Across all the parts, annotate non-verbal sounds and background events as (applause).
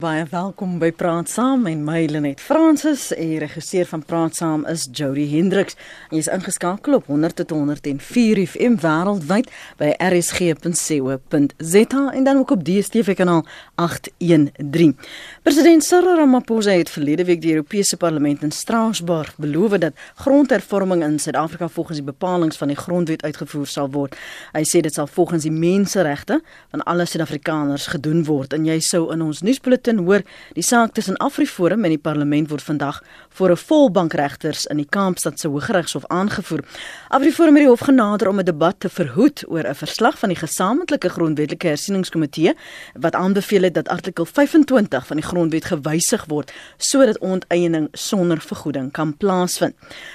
Baie welkom by Praat Saam en my Lenet Fransis en regisseur van Praat Saam is Jody Hendriks. Jy is ingeskakel op 100 tot 104 FM wêreldwyd by rsg.co.za en dan ook op DStv kanaal 813. President Cyril Ramaphosa het verlede week die Europese Parlement in Straatsburg beloof dat grondhervorming in Suid-Afrika volgens die bepalinge van die grondwet uitgevoer sal word. Hy sê dit sal volgens die menseregte van alle Suid-Afrikaners gedoen word en jy sou in ons nuusbulletin Washington hoor die saak tussen AfriForum en die parlement word vandag voor 'n volbankregters in die Kaapstad se Hooggeregshof aangevoer. AfriForum het die hof genader om 'n debat te verhoed oor 'n verslag van die gesamentlike grondwetlike hersieningskomitee wat aanbeveel het dat artikel 25 van die grondwet gewysig word sodat onteiening sonder vergoeding kan plaasvind.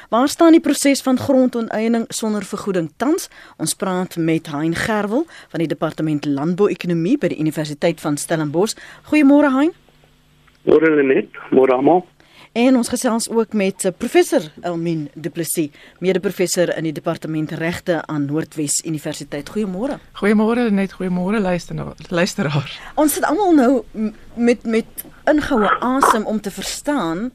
Waar staan die proses van grondonteiening sonder vergoeding tans? Ons praat met Hein Gerwel van die Departement Landbou-ekonomie by die Universiteit van Stellenbosch. Goeiemôre Hein. Môre net, môre almal. En ons gesels ook met eh, professor Elmien Du Plessis, mede-professor in die departement regte aan Noordwes Universiteit. Goeiemôre. Goeiemôre net, goeiemôre luisteraar. Ons sit almal nou met met ingehoue asem om te verstaan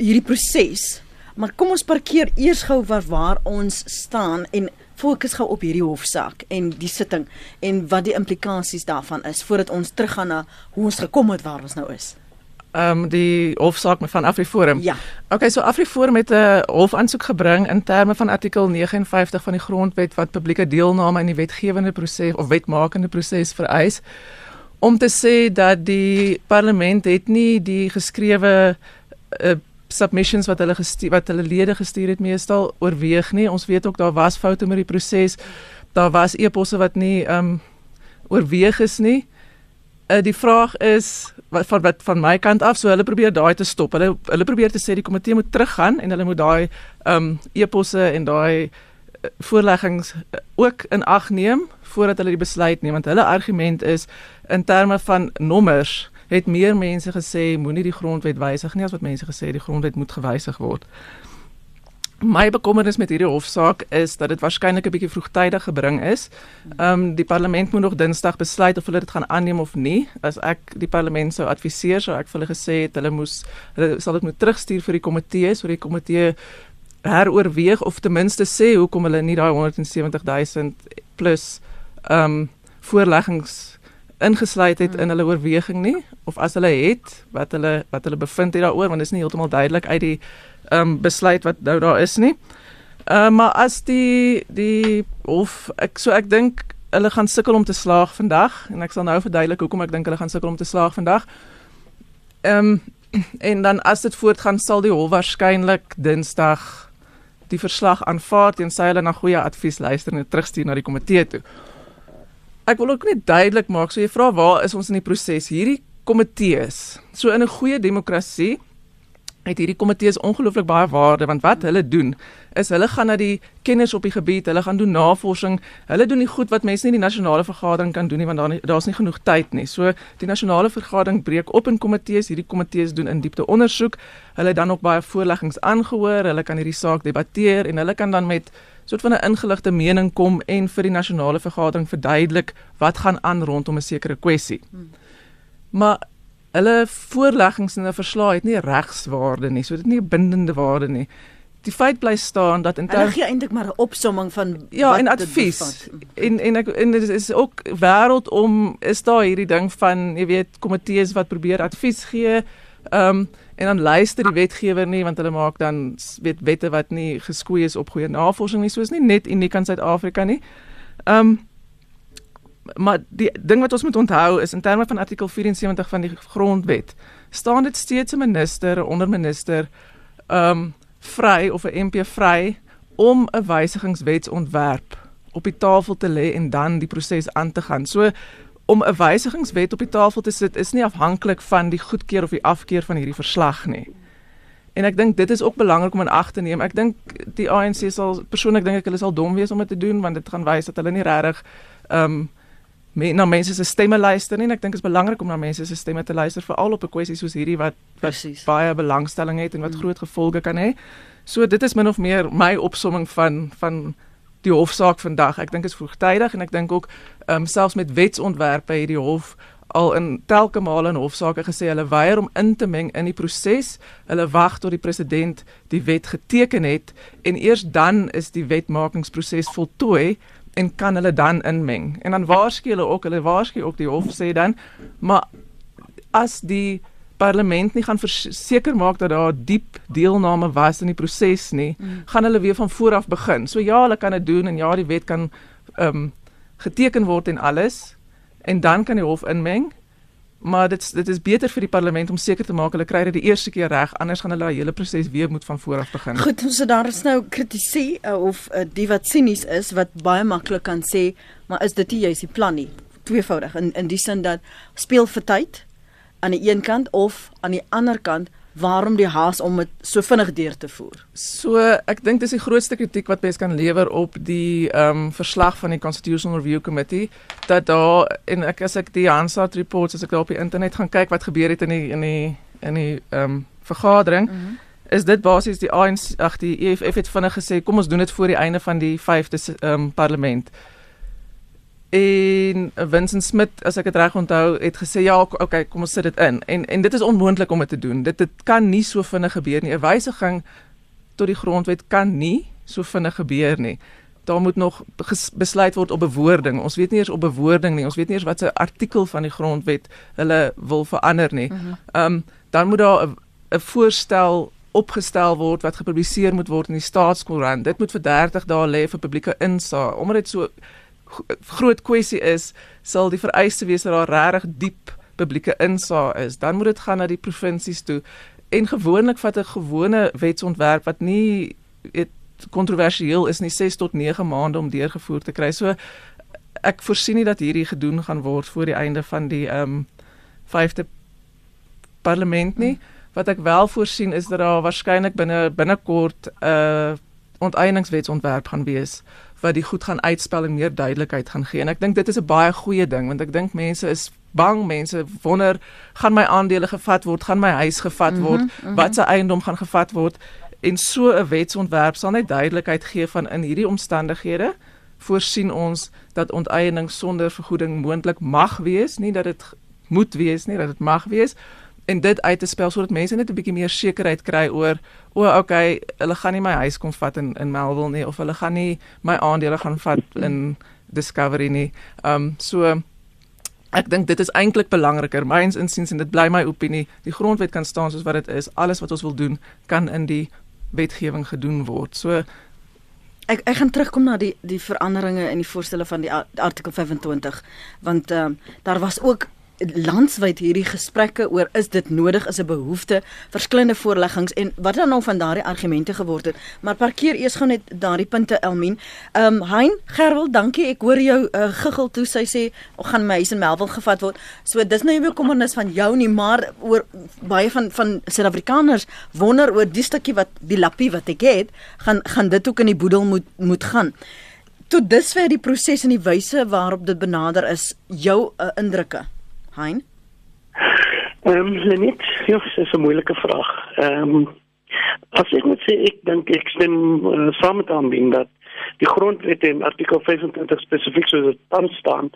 hierdie proses. Maar kom ons parkeer eers gou waar, waar ons staan en fokus gou op hierdie hofsaak en die sitting en wat die implikasies daarvan is voordat ons teruggaan na hoe ons gekom het waar ons nou is ehm um, die hofsaak met van AfriForum. Ja. Okay, so AfriForum het 'n hofaansoek gebring in terme van artikel 59 van die grondwet wat publieke deelname in die wetgewende proses of wetmakende proses vereis om te sê dat die parlement het nie die geskrewe uh, submissions wat hulle gestuur wat hulle lede gestuur het meestal oorweeg nie. Ons weet ook daar was foute met die proses. Daar was eposse wat nie ehm um, oorweeg is nie. Uh, die vraag is wat van wat van my kant af so hulle probeer daai te stop. Hulle hulle probeer te sê die komitee moet teruggaan en hulle moet daai ehm um, eposse en daai uh, voorleggings uh, ook in ag neem voordat hulle die besluit neem want hulle argument is in terme van nommers het meer mense gesê moenie die grondwet wysig nie as wat mense gesê die grondwet moet gewysig word. My bekommernis met hierdie hofsaak is dat dit waarskynlik 'n bietjie vroegtydig gebring is. Ehm um, die parlement moet nog Dinsdag besluit of hulle dit gaan aanneem of nie. As ek die parlement sou adviseer, sou ek vir hulle gesê het hulle moes hulle sal dit moet terugstuur vir die komitee sodat die komitee heroorweeg of ten minste sê hoekom hulle nie daai 170 000 plus ehm um, voorleggings ingesluit het in hulle oorweging nie of as hulle het wat hulle wat hulle bevind het daaroor want dit is nie heeltemal duidelik uit die um, besluit wat nou daar is nie. Uh, maar as die die of ek so ek dink hulle gaan sukkel om te slaag vandag en ek sal nou verduidelik hoekom ek dink hulle gaan sukkel om te slaag vandag. Ehm um, en dan as dit voortgaan sal die hof waarskynlik Dinsdag die verslag aanvaar en sy hulle na goeie advies luister en terugstuur na die komitee toe. Ek wil ook net duidelik maak, so jy vra waar is ons in die proses? Hierdie komitees, so in 'n goeie demokrasie het hierdie komitees ongelooflik baie waarde want wat hulle doen is hulle gaan na die kenners op die gebied, hulle gaan doen navorsing, hulle doen die goed wat mense nie in die nasionale vergadering kan doen nie want daar daar's nie genoeg tyd nie. So die nasionale vergadering breek op in komitees, hierdie komitees doen in diepte ondersoek. Hulle dan ook baie voorleggings aangehoor, hulle kan hierdie saak debatteer en hulle kan dan met soort van 'n ingeligte mening kom en vir die nasionale vergadering verduidelik wat gaan aan rondom 'n sekere kwessie. Hmm. Maar hulle voorleggings en 'n verslag het nie regswaarde nie. So dit nie 'n bindende waarde nie. Die feit bly staan dat in terme gee eintlik maar 'n opsomming van ja, en advies. En en ek en dit is ook wêreld om is daar hierdie ding van jy weet komitees wat probeer advies gee. Ehm um, en dan luister die wetgewer nie want hulle maak dan weet wette wat nie geskoei is op goeie navorsing nie. So is nie net uniek aan Suid-Afrika nie. Ehm um, maar die ding wat ons moet onthou is in terme van artikel 74 van die grondwet staan dit steeds 'n minister, 'n onderminister ehm um, vry of 'n MP vry om 'n wysigingswetsontwerp op die tafel te lê en dan die proses aan te gaan. So om 'n wysigingswet op die tafel te sit is nie afhanklik van die goedkeur of die afkeur van hierdie verslag nie. En ek dink dit is ook belangrik om in ag te neem. Ek dink die ANC sal persoonlik dink ek hulle sal dom wees om dit te doen want dit gaan wys dat hulle nie regtig ehm um, men, na mense se stemme luister nie en ek dink dit is belangrik om na mense se stemme te luister veral op 'n kwessie soos hierdie wat, wat baie belangstelling het en wat mm. groot gevolge kan hê. So dit is min of meer my opsomming van van die hofsaak vandag. Ek dink dit is vroegtydig en ek dink ook ehm um, selfs met wetsontwerpe het die hof al in telke male in hofsaake gesê hulle weier om in te meng in die proses. Hulle wag tot die president die wet geteken het en eers dan is die wetmakingsproses voltooi en kan hulle dan inmeng. En dan waarsku hulle ook, hulle waarsku ook die hof sê dan, maar as die parlement nie gaan verseker maak dat daar diep deelname was in die proses nie, mm. gaan hulle weer van voor af begin. So ja, hulle kan dit doen en ja, die wet kan ehm um, geteken word en alles en dan kan die hof inmeng. Maar dit dit is beter vir die parlement om seker te maak hulle kry dit die eerste keer reg, anders gaan hulle die hele proses weer moet van voor af begin. Goed, so daar is nou kritisie uh, of uh, die wat sinies is wat baie maklik kan sê, maar is dit nie juist die plan nie? Tweevoudig in in die sin dat speel vir tyd aan die een kant of aan die ander kant waarom die haas om dit so vinnig deur te voer. So ek dink dis die grootste kritiek wat mens kan lewer op die ehm um, verslag van die Constitutional Review Committee dat daar en ek as ek die Hansard reports as ek daar op die internet gaan kyk wat gebeur het in die in die in die ehm um, vergadering mm -hmm. is dit basies die ANC ag die EFF het vinnig gesê kom ons doen dit voor die einde van die 5de ehm um, parlement en Vincent Smith as ek dit reg onthou het gesê ja okay kom ons sit dit in. En en dit is onmoontlik om dit te doen. Dit dit kan nie so vinnig gebeur nie. 'n wysiging tot die grondwet kan nie so vinnig gebeur nie. Daar moet nog besluit word op bewoording. Ons weet nie eers op bewoording nie. Ons weet nie eers wat se artikel van die grondwet hulle wil verander nie. Mhm. ehm -huh. um, dan moet daar 'n voorstel opgestel word wat gepubliseer moet word in die staatskoerant. Dit moet vir 30 dae lê vir publieke insaag. Omdat dit so groot kwessie is, sal die vereiste wees dat daar regtig diep publieke insaag is. Dan moet dit gaan na die provinsies toe. En gewoonlik vat 'n gewone wetsontwerp wat nie kontroversieel is nie 6 tot 9 maande om deurgevoer te kry. So ek voorsien nie dat hierdie gedoen gaan word voor die einde van die ehm um, 5de parlement nie. Wat ek wel voorsien is dat daar waarskynlik binne binnekort 'n uh, onteieningswetsontwerp gaan wees wat die goed gaan uitspel en meer duidelikheid gaan gee. En ek dink dit is 'n baie goeie ding want ek dink mense is bang, mense wonder gaan my aandele gevat word, gaan my huis gevat word, mm -hmm, mm -hmm. wat se eiendom gaan gevat word en so 'n wetsontwerp sal net duidelikheid gee van in hierdie omstandighede voorsien ons dat onteiening sonder vergoeding moontlik mag wees, nie dat dit moet wees nie, dat dit mag wees en dit uit te spel sodat mense net 'n bietjie meer sekerheid kry oor o, okay, hulle gaan nie my huis kom vat in in Melville nie of hulle gaan nie my aandele gaan vat in Discovery nie. Um so ek dink dit is eintlik belangriker. Myns insiens en dit bly my opinie, die grondwet kan staan soos wat dit is. Alles wat ons wil doen kan in die wetgewing gedoen word. So Ek ek gaan terugkom na die die veranderinge in die voorstelle van die artikel 25 want ehm um, daar was ook landswyd hierdie gesprekke oor is dit nodig is 'n behoefte verskillende voorleggings en wat dan nou van daardie argumente geword het maar parkeer eers gou net daardie punte Elmien. Ehm um, Hein Gerwel, dankie. Ek hoor jou uh, giggel toe sy sê ek gaan my huis in Melville gevat word. So dis nou nie bekommernis van jou nie, maar oor baie van van Suid-Afrikaners wonder oor die stukkie wat die lappie wat ek het, gaan gaan dit ook in die boedel moet moet gaan. Tot dusver die proses en die wyse waarop dit benader is jou uh, indrukke. Hein? Ehm um, net, ja, dis 'n moeilike vraag. Ehm um, as ek moet sê ek dink ek stem uh, saam met hom dat die grondwet in artikel 25 spesifiek so dit dan staan,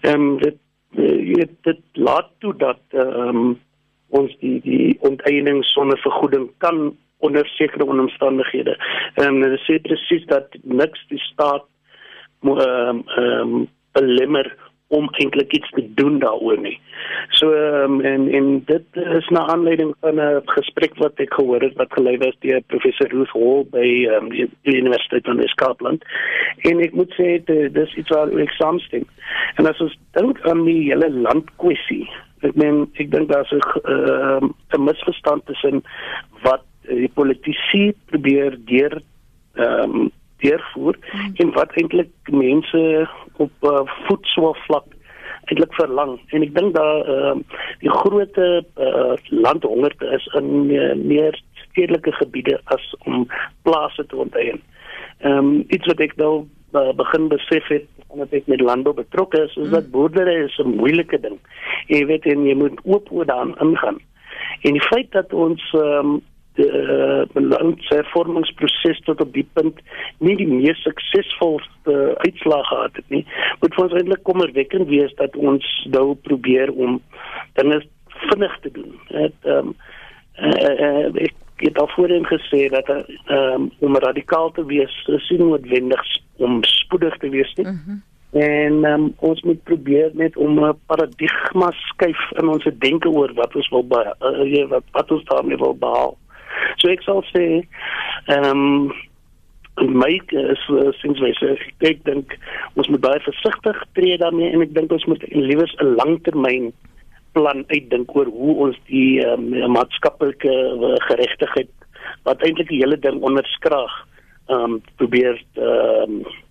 ehm um, dit uh, dit laat toe dat ehm um, ons die die onteiening sonder vergoeding kan onder sekere omstandighede. Ehm um, dit sê presies dat niks die staat ehm um, ehm um, belemmer om eintlik iets te doen daaroor nie. So um, en en dit is na aanleiding van 'n gesprek wat ek gehoor het wat gelei was deur professor Ruth Hall by um, die, die Universiteit van Scotland. En ek moet sê dit is iets wat ek saamstem. En as ons dink aan die hele landkwessie, ek meen ek dink daar's 'n uh, 'n misverstand tussen wat die politici probeer deur ehm um, deurvoer mm. en wat eintlik mense op uh, voedselsvlak eintlik verlang en ek dink daar uh, die groot uh, landhongerte is in uh, meer stedelike gebiede as om plase te onteien. Ehm um, iets wat ek nou uh, begin besef het omdat ek met landbou betrokke is, is mm. dat boerdery is 'n moeilike ding. Jy weet en jy moet oop oor daan ingaan. En die feit dat ons ehm um, die beleidsvormingsproses tot op die punt nie die mees suksesvolste uitslag gehad het nie. Moet vir ons eintlik kommerwekkend wees dat ons nou probeer om dinge vinnig te doen. Het ehm um, uh, uh, ek het al voorheen gesê dat um, om radikaal te wees is nie noodwendig om spoedig te wees nie. Mm -hmm. En um, ons moet probeer net om 'n paradigma skuif in ons denke oor wat ons wil behaal, uh, wat wat ons daarmee wil behaal. So ek sal sê ehm um, my is sins my sê ek dink ons moet baie versigtig tree daarmee en ek dink ons moet liewers 'n langtermyn plan uitdink oor hoe ons die um, maatskaplike uh, geregtigheid wat eintlik die hele ding onderskraag ehm um, probeer ehm um,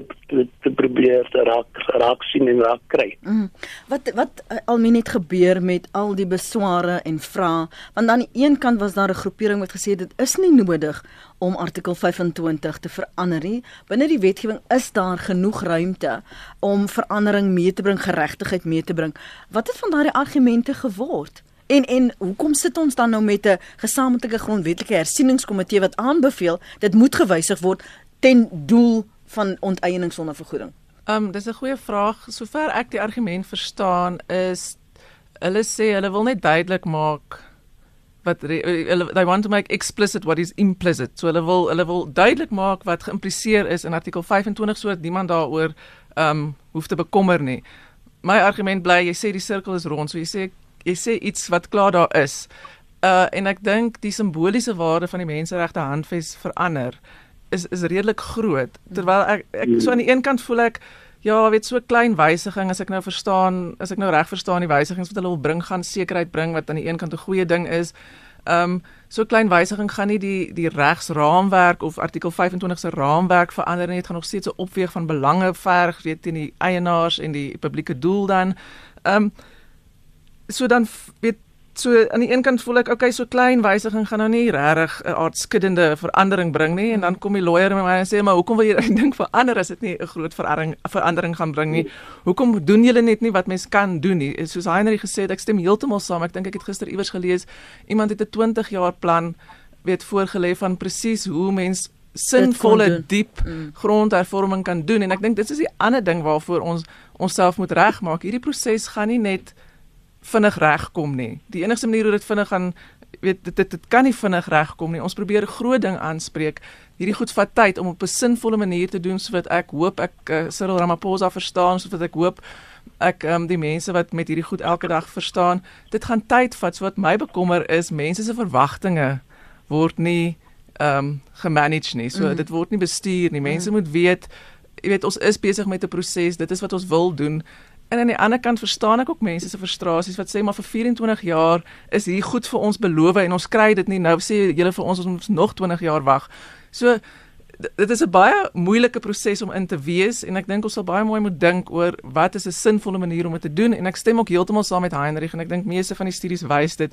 te te probeer te raak raak sien en raak kry. Mm. Wat wat uh, almeen het gebeur met al die besware en vrae want aan die een kant was daar 'n groepering wat gesê dit is nie nodig om artikel 25 te verander nie. Binne die wetgewing is daar genoeg ruimte om verandering mee te bring, geregtigheid mee te bring. Wat het van daardie argumente geword? En en hoekom sit ons dan nou met 'n gesamentlike grondwetlike hersieningskomitee wat aanbeveel dit moet gewysig word ten doel van onteiening sonder vergoeding? Ehm um, dis 'n goeie vraag. Sover ek die argument verstaan is hulle sê hulle wil net duidelik maak wat hulle they want to make explicit what is implicit. So hulle wil hulle wil duidelik maak wat geïmpliseer is in artikel 25 sodat niemand daaroor ehm um, hoef te bekommer nie. My argument bly jy sê die sirkel is rond, so jy sê jy sê iets wat klaar daar is. Uh en ek dink die simboliese waarde van die menseregte handves verander is is redelik groot. Terwyl ek ek so aan die een kant voel ek ja weet so klein wysiging as ek nou verstaan as ek nou reg verstaan die wysigings wat hulle wil bring gaan sekerheid bring wat aan die een kant 'n goeie ding is. Ehm um, so klein wysiging gaan nie die die regsraamwerk of artikel 25 se raamwerk verander nie. Dit gaan nog steeds 'n opweeg van belange verg weet teen die eienaars en die publieke doel dan. Ehm um, so dan weet so aan die een kant voel ek okay so klein wysiging gaan nou nie regtig 'n aardskuddende verandering bring nie. En dan kom die lawyer met my en sê maar hoekom wil jy (laughs) daai ding verander as dit nie 'n groot verandering verandering gaan bring nie? Hoekom doen julle net nie wat mens kan doen nie? Soos Heinrich gesê het ek stem heeltemal saam. Ek dink ek het gister iewers gelees iemand het 'n 20 jaar plan weet voorgelê van presies hoe mens sinvolle diep mm. grondhervorming kan doen. En ek dink dit is die ander ding waarvoor ons onsself moet regmaak. Hierdie proses gaan nie net vinnig regkom nie. Die enigste manier hoe dit vinnig gaan weet dit dit, dit kan nie vinnig regkom nie. Ons probeer 'n groot ding aanspreek. Hierdie goed vat tyd om op 'n sinvolle manier te doen sodat ek hoop ek uh, Cyril Ramaphosa verstaan sodat ek hoop ek um, die mense wat met hierdie goed elke dag verstaan. Dit gaan tyd vat. So wat my bekommer is mense se verwagtinge word nie ehm um, gemanage nie. So mm. dit word nie bestuur nie. Mense mm. moet weet jy weet ons is besig met 'n proses. Dit is wat ons wil doen. En aan die ander kant verstaan ek ook mense se frustrasies wat sê maar vir 24 jaar is hier goed vir ons beloof en ons kry dit nie. Nou sê julle vir ons ons moet nog 20 jaar wag. So dit is 'n baie moeilike proses om in te wees en ek dink ons sal baie mooi moet dink oor wat is 'n sinvolle manier om dit te doen en ek stem ook heeltemal saam met Heinrich en ek dink meeste van die studies wys dit.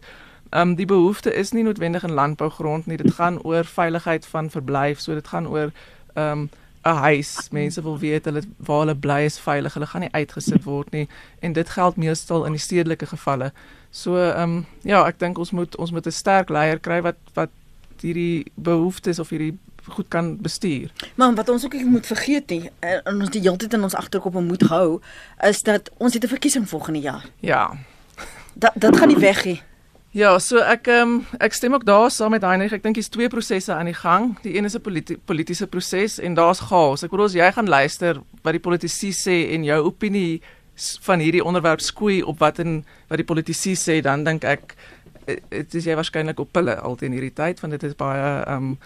Ehm um, die behoefte is nie noodwendig in landbougrond nie. Dit gaan oor veiligheid van verblyf. So dit gaan oor ehm um, 'n huis. Mense wil weet hulle waar hulle bly is veilig. Hulle gaan nie uitgesit word nie en dit geld meestal in die stedelike gevalle. So ehm um, ja, ek dink ons moet ons moet 'n sterk leier kry wat wat hierdie behoeftes of hierdie goed kan bestuur. Maar wat ons ook nie moet vergeet nie en ons die hele tyd in ons agterkop moet hou is dat ons het 'n verkiesing volgende jaar. Ja. Dat dit gaan nie weg nie. Ja, so ek um, ek stem ook daar saam met Heinrich. Ek dink hier's twee prosesse aan die gang. Die een is 'n politi politieke proses en daar's chaos. Ek bedoel as jy gaan luister wat die politici sê en jou opinie van hierdie onderwerp skoei op wat en wat die politici sê, dan dink ek dit eh, is jy waarskynlik op pille altyd in hierdie tyd want dit is baie ehm um,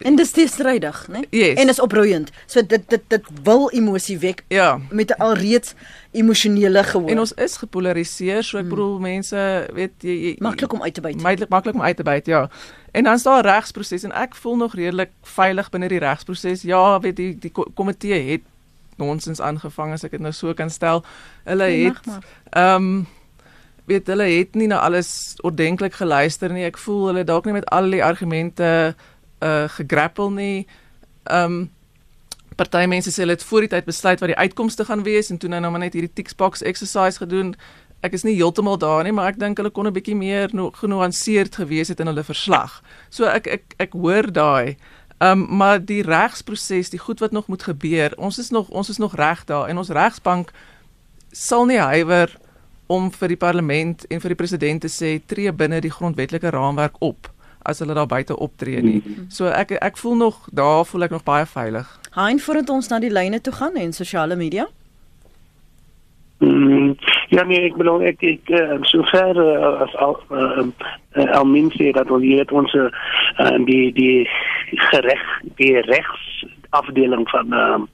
En dis te strydig, né? Nee? Yes. En is opbroeiend. So dit dit dit wil emosie wek. Ja. Met 'n alreeds emosionele gehoor. En ons is gepolariseer, so ek hmm. bedoel mense, weet jy, jy maklik om uit te byt. Maklik maklik om uit te byt, ja. En dan is daar 'n regsproses en ek voel nog redelik veilig binne die regsproses. Ja, weet die die komitee het nonsens aangevang as ek dit nou so kan stel. Hulle het ehm um, weet hulle het nie na alles ordentlik geluister nie. Ek voel hulle dalk nie met al die argumente uh gegrappel nie. Um party mense sê hulle het voor die tyd besluit wat die uitkomste gaan wees en toe nou nou maar net hierdie tick box exercise gedoen. ek is nie heeltemal daar nie, maar ek dink hulle kon 'n bietjie meer no, genuanceerd gewees het in hulle verslag. So ek ek ek hoor daai Um maar die regsproses, die goed wat nog moet gebeur, ons is nog ons is nog reg daar en ons regsbank sal nie huiwer om vir die parlement en vir die president te sê tree binne die grondwetlike raamwerk op as hulle daar buite optree nie. So ek ek voel nog daar voel ek nog baie veilig. Hein voordat ons na die lyne toe gaan en sosiale media. Mm, ja nee, ek bedoel ek ek uh, sover uh, as al uh, uh, al mense dat ons hier ons uh, die die gereg die regs afdeling van um,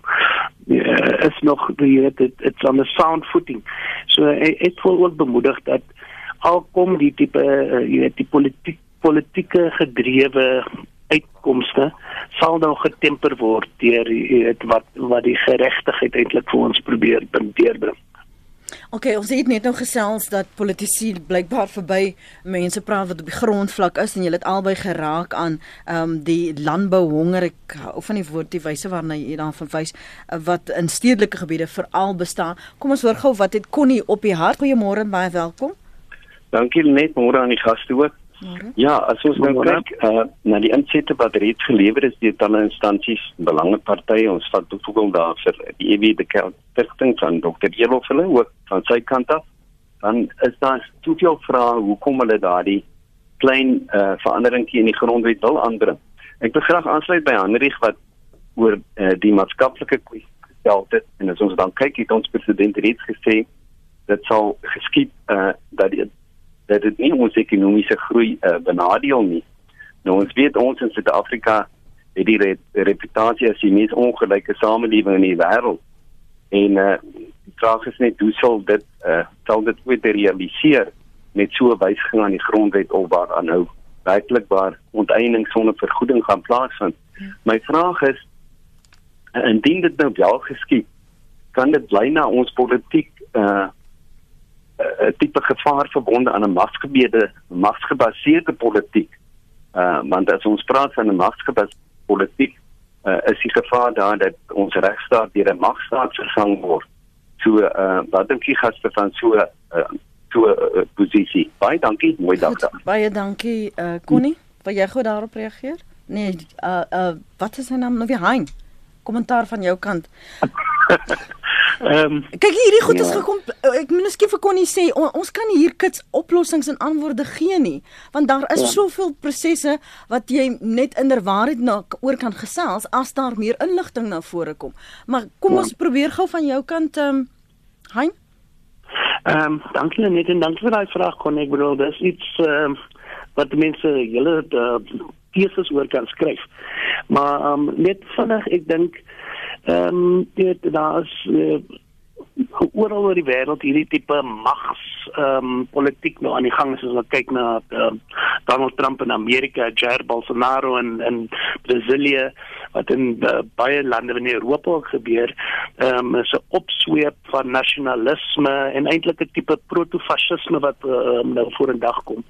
uh, is nog die het it's on the sound footing. So ek, ek voel ook bemoedig dat al kom die tipe uh, jy weet die politiek politieke gedrewe uitkomste sal nou getemper word deur wat wat die geregtigheid eintlik vir ons probeer deurbring. OK, ons het net nou gesels dat politici blykbaar verby mense praat wat op die grondvlak is en jy het albei geraak aan ehm um, die landbouhonger ek of van die woord die wyse waarna jy dan verwys uh, wat in stedelike gebiede veral bestaan. Kom ons hoor gou wat het Connie op die hart. Goeiemôre baie welkom. Dankie net môre aan die gaste ook. Môre. Ja, as ons nou kyk uh, na die insette wat reeds gelewer is deur talle instansies, belangepartye, ons vat byvoorbeeld daar vir die EW de Kerkting van Dr. Elofulle ook van sy kant af, dan is daar soveel vrae hoekom hulle daardie klein uh, veranderingkie in die grondwet wil aanbring. Ek wil graag aansluit by Hendrik wat oor uh, die maatskaplike kwessie gestel het en as ons dan kyk, het ons president reeds gesê dit sal geskied uh, dat die dat dit nie ons ekonomiese groei uh, benadeel nie. Nou ons weet ons in Suid-Afrika het die re reputasie as die mees ongelyke samelewing in die wêreld. En uh die vraag is net hoe sal dit uh sal dit ooit realiseer met so 'n wysiging aan die grondwet of waar aan nou werklikbaar onteiening sonder vergoeding gaan plaasvind. Ja. My vraag is indien dit nou wel geskied, kan dit bly na ons politiek uh 'n tipe gevaar verbonde aan 'n magsgebiede magsgebaseerde politiek. Uh want as ons praat van 'n magsgebaseerde politiek, uh, is die gevaar daar dat ons regstaat deur 'n magstaat vervang word. So uh wat dink jy gaste van so uh, so 'n uh, posisie? Baie dankie, mooi dag daar. Baie dankie uh Connie, wil jy gou daarop reageer? Nee, uh uh wat is sy naam nou weer Hein? Kommentaar van jou kant. (laughs) Ehm um, kyk hierdie goed ja. is gekom ek moet miskien vir Connie sê on, ons kan hier kits oplossings en antwoorde gee nie want daar is ja. soveel prosesse wat jy net inderwaarheid na oor kan gesels as daar meer inligting na vore kom. Maar kom ja. ons probeer gou van jou kant ehm um, Hein? Ehm um, dankie net en dankie vir daai vraag Connie. Ek bedoel dis iets ehm um, wat mense julle uh, teses oor kan skryf. Maar ehm um, net vinnig ek dink Ehm um, dit daar's uh, oral oor die wêreld hierdie tipe mags ehm um, politiek nou aan die gang is as ons kyk na uh, Donald Trump in Amerika, Jair Bolsonaro in in Brasilië wat in uh, baie lande in Europa ook gebeur, ehm um, is 'n opsweep van nasionalisme en eintlik 'n tipe protofasisme wat um, nou voor in dag kom.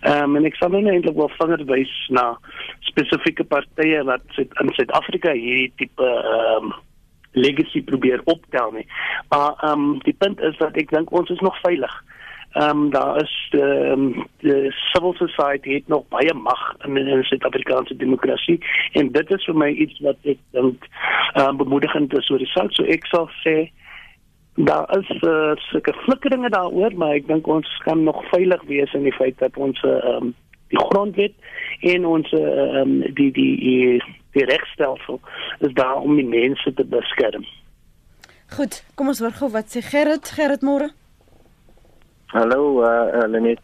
Ehm um, en ek sal nou eintlik wel vinger wys na spesifieke partye wat in Suid-Afrika hierdie tipe ehm um, legacy probeer optel nie. Maar ehm um, die punt is dat ek dink ons is nog veilig. Ehm um, daar is ehm um, die civil society het nog baie mag in in die Suid-Afrikaanse demokrasie en dit is vir my iets wat ek dink ehm um, bemoedigend is oor die saak. So ek sal sê daar is uh, sulke flikkeringe daaroor, maar ek dink ons kan nog veilig wees in die feit dat ons ehm um, die grondwet en ons ehm um, die die die, die regstelsel is daar om die mense te beskerm. Goed, kom ons hoor gou wat sê Gerrit, Gerrit môre. Hallo, uh, uh Lenet.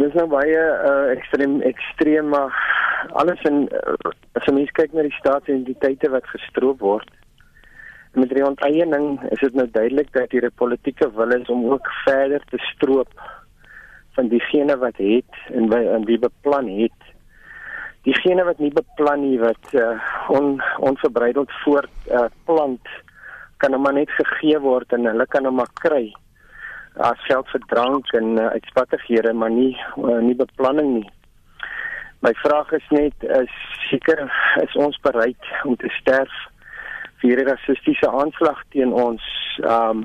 Dis nou baie uh ekstrem ekstrem maar alles in uh, as jy kyk na die staatsidentiteite wat gestroop word. Met die onteiening is dit nou duidelik dat hier 'n politieke wil is om ook verder te stroop van diegene wat het en by en wie beplan het. Diegene wat nie beplan nie wat uh, on onverbreideld voort uh, plant kan hom net gegee word en hulle kan hom maar kry as geld vir drank en uh, uitspattighede maar nie uh, nie beplanning nie. My vraag is net is seker is ons bereid om te sterf vir hierdie rassistiese aanslag teen ons um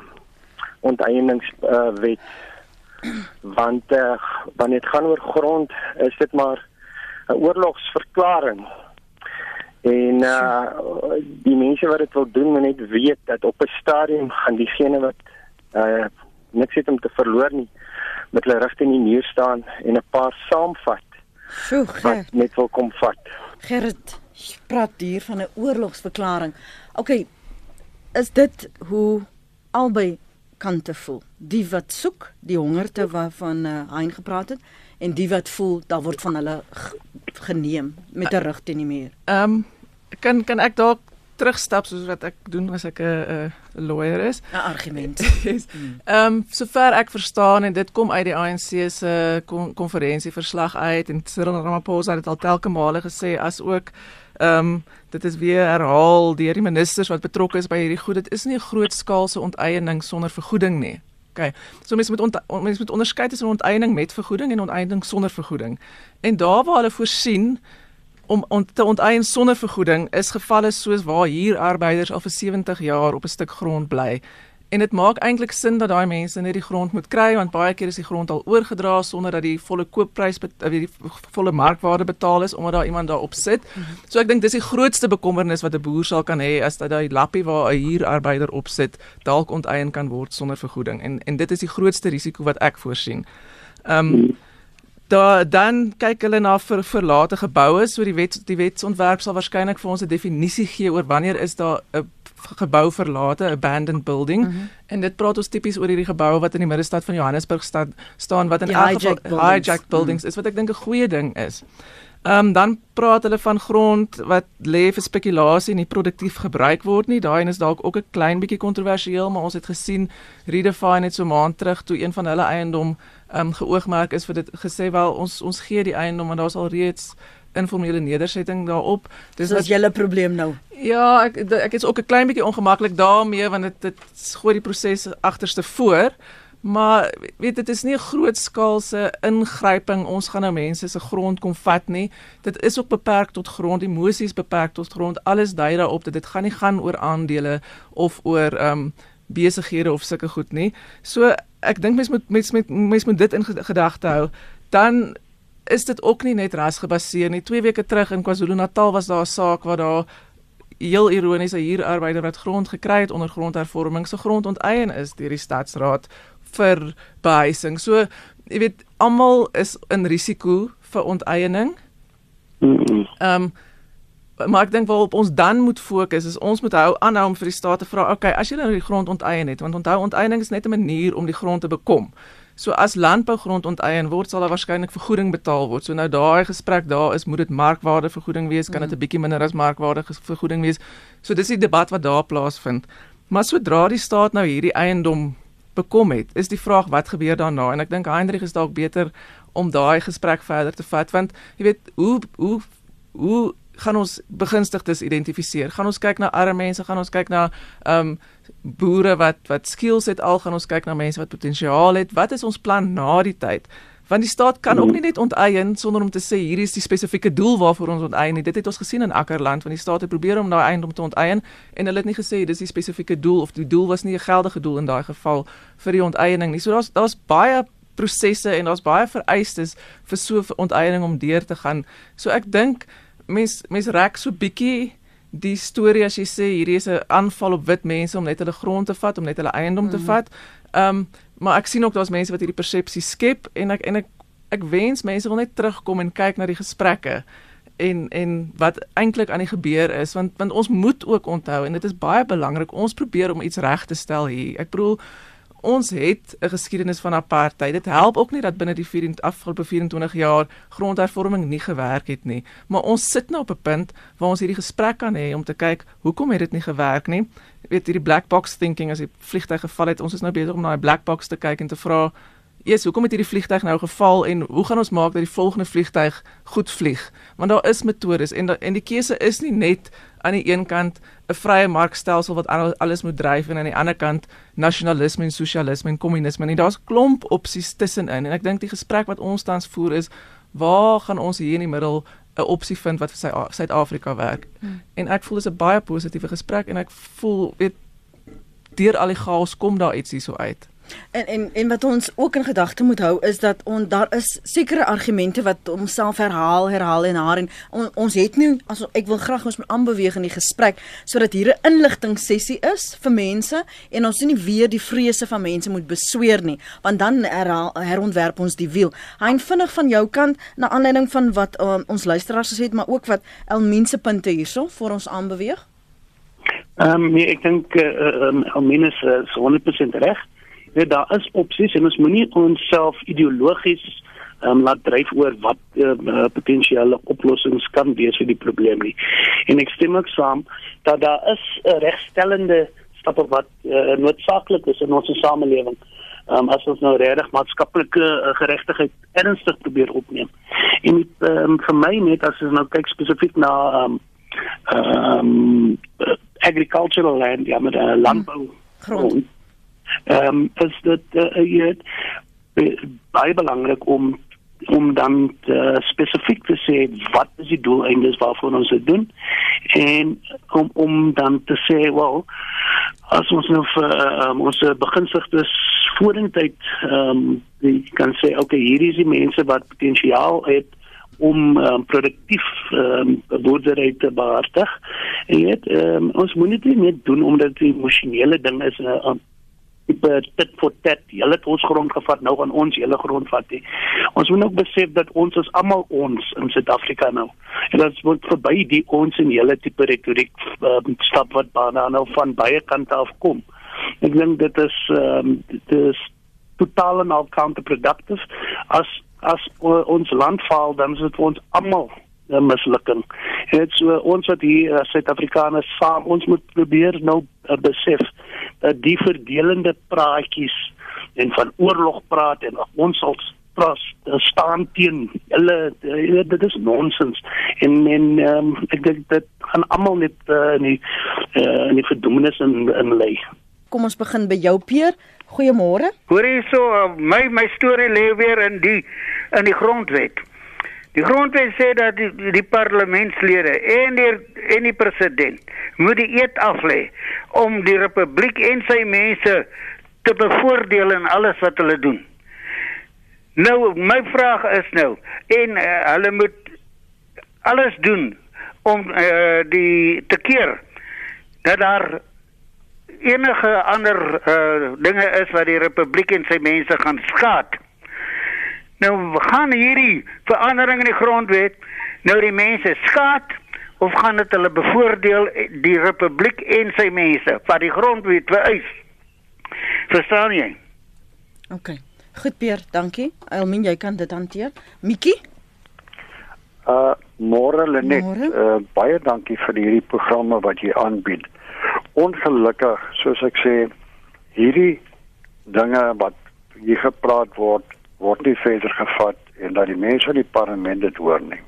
onteieningswet uh, want uh, wanneer dit gaan oor grond is dit maar 'n oorlogsverklaring en uh, die mense wat dit wil doen moet net weet dat op 'n stadium gaan diegene wat uh, niks het om te verloor nie met hulle rugte in die muur staan en 'n paar saamvat Sjoe, wat net wil kom vat. Gerrit praat hier van 'n oorlogsverklaring. OK. Is dit hoe albei kante voel? Die wat soek, die hongerte waarvan uh, Hein gepraat het en die wat voel daar word van hulle geneem met 'n rug teen die muur. Ehm um, kan kan ek dalk terugstap soos wat ek doen as ek 'n 'n lawyer is. 'n Argument. (laughs) Ehm um, sover ek verstaan en dit kom uit die ANC se konferensieverslag uit en Cyril Ramaphosa het dit al telke male gesê as ook ehm um, dit is weer herhaal deur die ministers wat betrokke is by hierdie goed. Dit is nie 'n groot skaalse onteiening sonder vergoeding nie. Okay. So mense moet mense moet onderskei tussen onteiening met vergoeding en onteiening sonder vergoeding. En daar waar hulle voorsien om on, te onteien sonder vergoeding is gevalle soos waar hier arbeiders al vir 70 jaar op 'n stuk grond bly. En dit maak eintlik sin dat daai mense net die grond moet kry want baie keer is die grond al oorgedra sonder dat die volle koopprys of die volle markwaarde betaal is omdat daar iemand daarop sit. So ek dink dis die grootste bekommernis wat 'n boer sal kan hê as dat daai lappie waar 'n huurarbeider op sit dalk onteien kan word sonder vergoeding. En en dit is die grootste risiko wat ek voorsien. Ehm um, Da dan kyk hulle na vir verlate geboue, so die wet die wetsontwerp sal waarskynlik vir ons 'n definisie gee oor wanneer is daar 'n gebou verlate, abandoned building. Mm -hmm. En dit praat ons tipies oor hierdie geboue wat in die middestad van Johannesburg staan, staan wat in elk geval hijacked buildings mm is wat ek dink 'n goeie ding is. Ehm um, dan praat hulle van grond wat lê vir spekulasie en nie produktief gebruik word nie. Daai is dalk ook 'n klein bietjie kontroversieel, maar ons het gesien Redefine het so maand terug toe een van hulle eiendom ehm um, geoogmerk is vir dit gesê wel ons ons gee die eiendom want daar's al reeds informele nedersetting daarop. Dis as julle probleem nou. Ja, ek ek is ook 'n klein bietjie ongemaklik daarmee want dit dit gooi die proses agterste voor. Maar weet dit is nie 'n groot skaalse ingryping. Ons gaan nou mense se grond kom vat nie. Dit is ook beperk tot grond, emosies beperk tot grond. Alles dui daarop dat dit gaan nie gaan oor aandele of oor ehm um, besighede of sulke goed nie. So ek dink mense moet mense met mense moet dit in gedagte hou. Dan is dit ook nie net rasgebaseer nie. 2 weke terug in KwaZulu-Natal was daar 'n saak waar daar heel ironies 'n huurarbeider wat grond gekry het onder grondhervorming se grond onteien is deur die stadsraad vir behuising. So, jy weet, almal is in risiko vir onteiening. Ehm um, maar ek dink waarop ons dan moet fokus is ons moet hou aanhou om vir die staat te vra, okay, as jy nou die grond onteien het, want onthou onteiening is net 'n manier om die grond te bekom. So as landbougrond onteien word, sal daar waarskynlik vergoeding betaal word. So nou daai gesprek daar is, moet dit markwaarde vergoeding wees, kan dit mm. 'n bietjie minder as markwaarde vergoeding wees. So dis die debat wat daar plaasvind. Maar sodra die staat nou hierdie eiendom bekom het, is die vraag wat gebeur daarna? En ek dink Hendrik is dalk beter om daai gesprek verder te vat want jy weet hoe hoe hoe gaan ons begunstigdes identifiseer? Gaan ons kyk na arme mense, gaan ons kyk na ehm um, boere wat wat skills het al gaan ons kyk na mense wat potensiaal het. Wat is ons plan na die tyd? Want die staat kan ook nie net onteien sonder om te sê hier is die spesifieke doel waarvoor ons onteien nie. Dit het ons gesien in Akkerland want die staat het probeer om daai eiendom te onteien en hulle het nie gesê dis die spesifieke doel of die doel was nie 'n geldige doel in daai geval vir die onteiening nie. So daar's daar's baie prosesse en daar's baie vereistes vir so 'n onteiening om deur te gaan. So ek dink mens mens rek so bietjie die storie as jy sê hierdie is 'n aanval op wit mense om net hulle grond te vat, om net hulle eiendom mm. te vat. Ehm um, maar ek sien ook daar's mense wat hierdie persepsie skep en ek en ek ek wens mense wil net terugkom en kyk na die gesprekke en en wat eintlik aan die gebeur is want want ons moet ook onthou en dit is baie belangrik ons probeer om iets reg te stel hier. Ek bedoel ons het 'n geskiedenis van apartheid. Dit help ook nie dat binne die 24 afgelope 24 jaar grondhervorming nie gewerk het nie. Maar ons sit nou op 'n punt waar ons hierdie gesprek kan hê om te kyk hoekom het dit nie gewerk nie. Jy weet hierdie black box thinking as die vliegtuig geval het, ons is nou besig om na die black box te kyk en te vra Eers, hoekom het hierdie vliegtyg nou geval en hoe gaan ons maak dat die volgende vliegtyg goed vlieg? Want daar is metodes en da, en die keuse is nie net aan die een kant 'n vrye markstelsel wat alles moet dryf en aan die ander kant nasionalisme en sosialisme en kommunisme. En daar's klomp opsies tussenin en ek dink die gesprek wat ons tans voer is waar gaan ons hier in die middel 'n opsie vind wat vir Suid-Afrika werk? Hmm. En ek voel dis 'n baie positiewe gesprek en ek voel weet deur al die chaos kom daar iets hierso uit. En en en wat ons ook in gedagte moet hou is dat on, daar is sekere argumente wat homself herhaal, herhaal en haar en on, ons het nou as ek wil graag ons moet aanbeweeg in die gesprek sodat hier 'n inligting sessie is vir mense en ons nie weer die vrese van mense moet besweer nie, want dan herhaal, herontwerp ons die wiel. Hein vinnig van jou kant na aanleiding van wat um, ons luisteraars gesê het, maar ook wat Elmien se punte hierso vir ons aanbeweeg. Ehm um, nee, ek dink eh uh, um, Elmien is uh, 100% reg ja, daar is opsies en ons moenie onsself ideologies um, laat dryf oor wat uh, potensiële oplossings kan wees vir die probleem nie. En ek stem ook saam dat daar is 'n regstellende stappe wat uh, noodsaaklik is in ons samelewing. Um, as ons nou regtig maatskaplike uh, geregtigheid ernstig probeer opneem. En um, vir my net as ons nou kyk spesifiek na um, um, agricultural land, ja met uh, landbou grond. grond ehm um, is dit uh, jy baie belangrik om om dan uh, spesifiek te sê wat is die doeleindes waarvoor ons dit doen en om om dan te sê wel as ons nou vir um, ons beginsigtes vorentoe ehm um, kan sê okay hierdie is die mense wat potensiaal het om um, produktief um, boerdery te behartig. En weet um, ons moet dit nie net doen omdat dit 'n emosionele ding is 'n uh, tipe tit for tat. Hulle het ons grond gevat, nou gaan ons hele grond vat. He. Ons moet ook besef dat ons is almal ons in Suid-Afrika nou. En dit word verby die ons en hele tipe retoriek uh, stap wat baie nou van baie kante af kom. Ek dink dit is ehm um, dit is totaal en al counterproductive as as uh, ons land faal dan is dit vir ons almal 'n mislukking. Dit so ons wat hier as Suid-Afrikaners saam ons moet probeer nou uh, besef dat die verdelende praatjies en van oorlog praat en ons sal pras staan teen hulle dit is nonsens en en um, ek dink dit gaan almal net uh, in die uh, in die verdoemenis in in lê. Kom ons begin by jou Peer. Goeiemôre. Hoor hierso uh, my my storie lê weer in die in die grondwet. Die grondwet sê dat die, die parlementslede en die en die president moet die eed aflê om die republiek en sy mense te bevoordeel in alles wat hulle doen. Nou my vraag is nou en uh, hulle moet alles doen om uh, die te keer dat daar enige ander uh, dinge is wat die republiek en sy mense gaan skaad. Nou gaan hierdie verandering in die grondwet nou die mense skaad of gaan dit hulle bevoordeel die republiek en sy mense wat die grondwet vereis? Verstaan jy? OK. Goed Peer, dankie. Elmin, jy kan dit hanteer. Mikkie? Uh môre Lenet, uh baie dankie vir hierdie programme wat jy aanbied. Ongelukkig, soos ek sê, hierdie dinge wat hier gepraat word word nie verder gevat en dat die mense in die parlement dit hoor nie.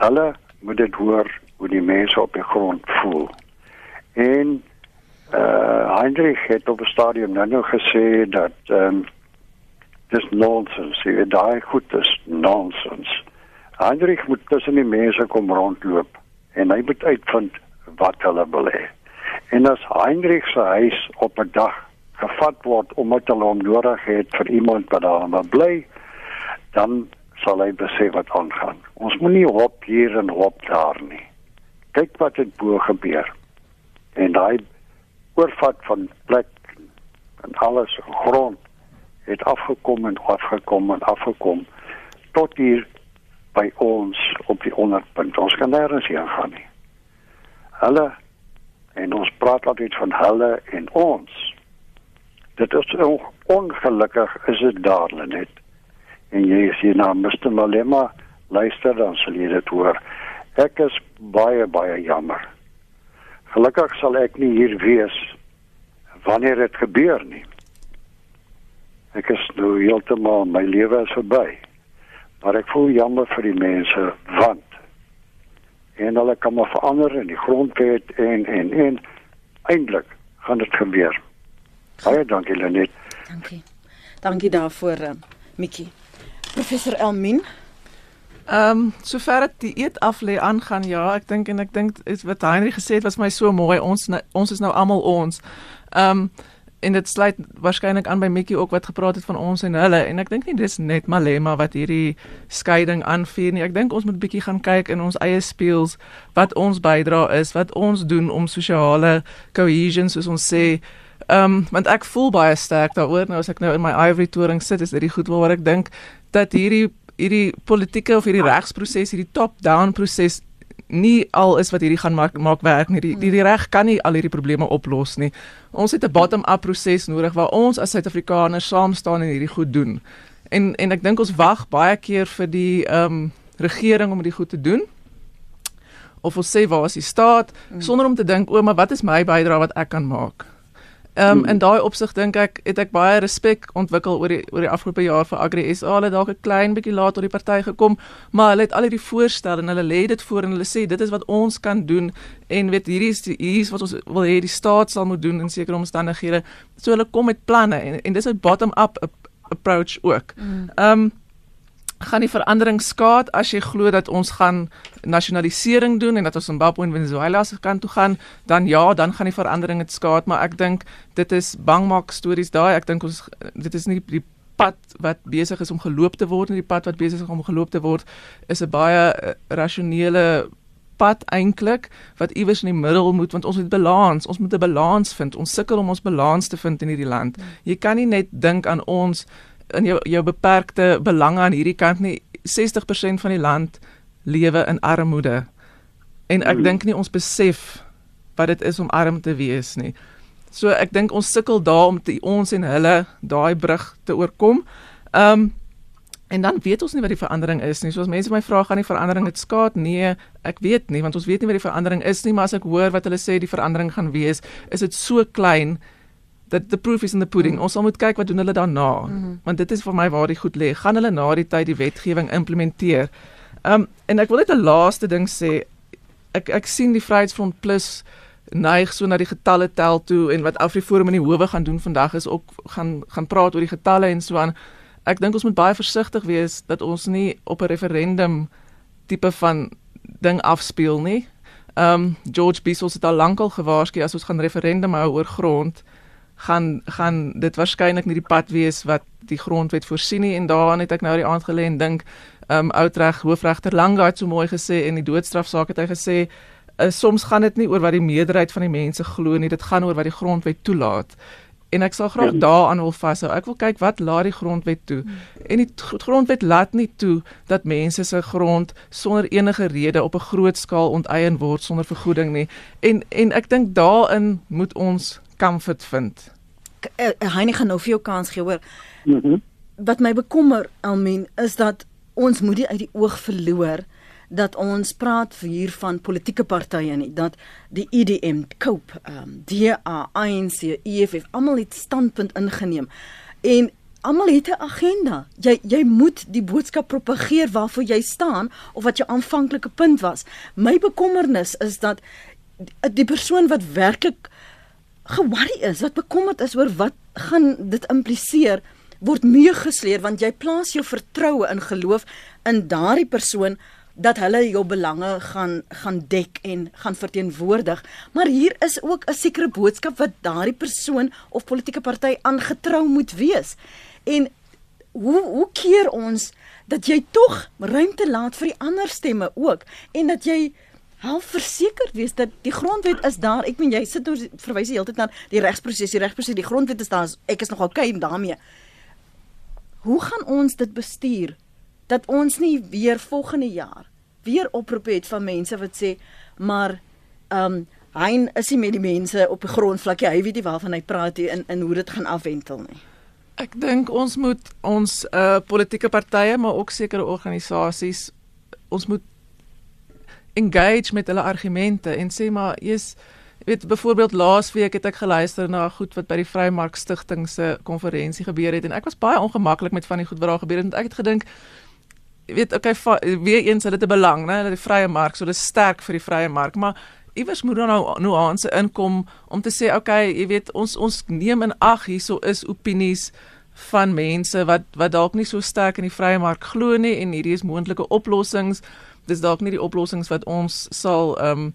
Hulle moet dit hoor hoe die mense op die grond voel. En uh Heinrich het op 'n stadium nou nog gesê dat ehm um, dis nonsens, jy weet daai goed is nonsens. Heinrich moet tussen die mense kom rondloop en hy moet uitvind wat hulle wil hê. En as Heinrich se huis op 'n dag gevat word omdat hulle hom nodig het vir iemand wat daar wil bly, dan sal hy besef wat aangaan. Ons moenie hop hier en hop daar nie. Kyk wat het bo gebeur. En daai oorvat van plek en alles grond het afgekom en afgekom en afgekom tot hier by ons op die onderpunt. Ons kan nêrens heen gaan nie. Hulle en ons praat altyd van hulle en ons dit is ongelukkig is dit daar net. En jy sien na Mr Malema luister dan sal jy dit hoor. Ek is baie baie jammer. Gelukkig sal ek nie hier wees wanneer dit gebeur nie. Ek is nou heeltemal my lewe is verby. Maar ek voel jammer vir die mense want en hulle kan maar verander in die grondwet en en en eintlik gaan dit gebeur Baie dankie Lenet. Dankie. Dankie daarvoor uh, Mikkie. Professor Elmin. Ehm um, sover dit die eet af lê aangaan ja, ek dink en ek dink wat Henry gesê het was my so mooi. Ons ons is nou almal ons. Ehm um, en dit sluit waarskynlik aan by Mikkie ook wat gepraat het van ons en hulle en ek dink nie dis net Malema wat hierdie skeiding aanvuur nie. Ek dink ons moet bietjie gaan kyk in ons eie speels wat ons bydra is, wat ons doen om sosiale cohesion soos ons sê. Ehm um, want ek voel baie sterk daaroor nou as ek nou in my ivory toring sit is dit die goed waaroor ek dink dat hierdie hierdie politieke of hierdie regsproses, hierdie top-down proses nie al is wat hierdie gaan maak maak werk nie. Die die, die reg kan nie al hierdie probleme oplos nie. Ons het 'n bottom-up proses nodig waar ons as Suid-Afrikaners saam staan en hierdie goed doen. En en ek dink ons wag baie keer vir die ehm um, regering om dit goed te doen. Of ons sê waar is die staat mm. sonder om te dink o, maar wat is my bydrae wat ek kan maak? Ehm um, in daai opsig dink ek het ek baie respek ontwikkel oor die oor die afgelope jaar vir Agri SA. Hulle dalk 'n klein bietjie laat tot die party gekom, maar hulle het al hierdie voorstelle en hulle lê dit voor en hulle sê dit is wat ons kan doen en weet hierdie is die, hier is wat ons wil hê die staat sal moet doen in sekere omstandighede. So hulle kom met planne en en dis 'n bottom up approach ook. Mm. Ehm um, gaan die verandering skaad as jy glo dat ons gaan nasionalisering doen en dat ons Zimbabwe en Venezuela se kant toe gaan, dan ja, dan gaan die verandering dit skaad, maar ek dink dit is bangmaak stories daai. Ek dink ons dit is nie die pad wat besig is om geloop te word nie, die pad wat besig is om geloop te word is 'n baie uh, rasionele pad eintlik wat iewers in die middel moet want ons moet balans, ons moet 'n balans vind. Ons sukkel om ons balans te vind in hierdie land. Jy kan nie net dink aan ons in jou jou beperkte belange aan hierdie kant nie 60% van die land lewe in armoede. En ek mm. dink nie ons besef wat dit is om arm te wees nie. So ek dink ons sukkel daar om te ons en hulle daai brug te oorkom. Um en dan weet ons nie wat die verandering is nie. So as mense my vra gaan die verandering dit skaad? Nee, ek weet nie want ons weet nie wat die verandering is nie, maar as ek hoor wat hulle sê die verandering gaan wees, is dit so klein dat the proof is in the pudding. Mm. Ons sal moet kyk wat doen hulle daarna. Mm -hmm. Want dit is vir my waar die goed lê. Gaan hulle na die tyd die wetgewing implementeer? Ehm um, en ek wil net 'n laaste ding sê. Ek ek sien die Vryheidsfront Plus neig so na die getalle tel toe en wat Afriforum in die howe gaan doen vandag is ook gaan gaan praat oor die getalle en so aan. Ek dink ons moet baie versigtig wees dat ons nie op 'n referendum tipe van ding afspeel nie. Ehm um, George Bissell het al lankal gewaarsku as ons gaan referendum hou oor grond gaan gaan dit waarskynlik nie die pad wees wat die grondwet voorsien nie. En daaraan het ek nou die aand gelê en dink um outreg hoofregter Langa het so mooi gesê in die doodstrafsaak het hy gesê uh, soms gaan dit nie oor wat die meerderheid van die mense glo nie dit gaan oor wat die grondwet toelaat. En ek sal graag ja. daaraan wil vashou. Ek wil kyk wat laat die grondwet toe. Hmm. en die grondwet laat nie toe dat mense se grond sonder enige rede op 'n groot skaal onteien word sonder vergoeding nie. En en ek dink daarin moet ons comfort vind. Hy nie gaan nou vir jou kans gee hoor. Mhm. Mm wat my bekommer Almien is dat ons moet nie uit die oog verloor dat ons praat hier van politieke partye nie dat die IDM, e COPE, um, DA, ANC, EFF almal het standpunt ingeneem en almal het 'n agenda. Jy jy moet die boodskap propageer waarvoor jy staan of wat jou aanvanklike punt was. My bekommernis is dat die persoon wat werklik ge-worry is, wat bekommerd is oor wat gaan dit impliseer, word meegesleer want jy plaas jou vertroue in geloof in daardie persoon dat hulle jou belange gaan gaan dek en gaan verteenwoordig. Maar hier is ook 'n sekere boodskap wat daardie persoon of politieke party aangetrou moet wees. En hoe hoe keer ons dat jy tog ruimte laat vir die ander stemme ook en dat jy Hou verseker wees dat die grondwet is daar. Ek meen jy sit nou verwys die hele tyd na die regsproses, die regsproses, die grondwet is daar. Ek is nog okay daarmee. Hoe gaan ons dit bestuur dat ons nie weer volgende jaar weer oproep het van mense wat sê maar ehm um, hy is nie met die mense op die grondvlakkie. Hy weet nie waarvan hy praat hier in in hoe dit gaan afwentel nie. Ek dink ons moet ons uh politieke partye maar ook sekere organisasies ons moet engage met hulle argumente en sê maar jy's weet byvoorbeeld laasweek het ek geluister na goed wat by die Vrymark Stichting se konferensie gebeur het en ek was baie ongemaklik met van die goed wat daar gebeur het want ek het gedink weet okay weer eens het dit 'n belang nê dat die vrye mark so dis sterk vir die vrye mark maar iewers moet dan nou nuance inkom om te sê okay jy weet ons ons neem in ag hierso is opinies van mense wat wat dalk nie so sterk in die vrye mark glo nie en hierdie is moontlike oplossings. Dis dalk nie die oplossings wat ons sal ehm um,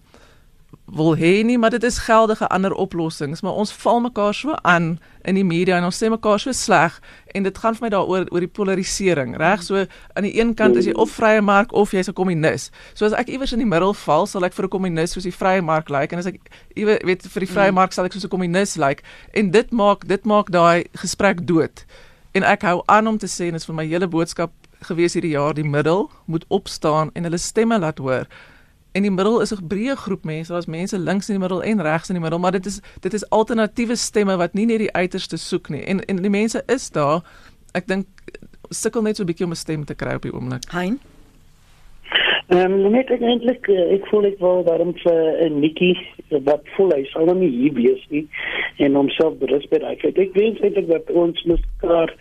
wil hê nie, maar dit is geldige ander oplossings, maar ons val mekaar so aan in die media en ons sê mekaar so sleg en dit gaan vir my daaroor oor die polarisering, reg? So aan die een kant is jy of vrye mark of jy's 'n kommunis. So as ek iewers in die middel val, sal ek vir 'n kommunis soos die vrye mark lyk like, en as ek iewers weet vir die vrye mark sal ek soos 'n kommunis lyk like, en dit maak dit maak daai gesprek dood. En ek hou aan om te sê en dit is vir my hele boodskap gewees hierdie jaar die middel moet opstaan en hulle stemme laat hoor en die middel is 'n breë groep mense, daar's mense links in die middel en regs in die middel, maar dit is dit is alternatiewe stemme wat nie net die uiterste soek nie. En en die mense is daar. Ek dink sukkel net so 'n bietjie om 'n stem te kry op die oomblik. Hein. Ehm um, net eintlik uh, ek voel ek wou daarom vir uh, Nikki wat voel hy sal nou nie hier wees nie en homself berus by daai. Ek weet eintlik dat ons mekaar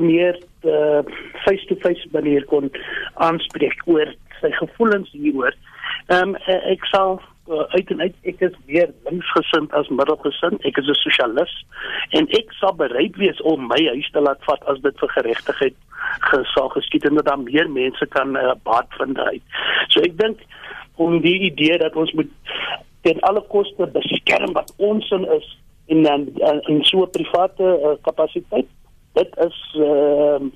meer uh, face to face manier kon aanspreek oor sy gevoelens hieroor. Ehm um, ek sal uh, uit en uit ek is weer linksgesind as middelgesind. Ek is 'n sosialis en ek sal bereid wees om my huis te laat vat as dit vir geregtigheid gesag geskied en dat daar meer mense kan uh, baat vind uit. So ek dink om die idee dat ons moet ten alle koste beskerm wat ons in is in dan in so 'n private uh, kapasiteit. Dit is ehm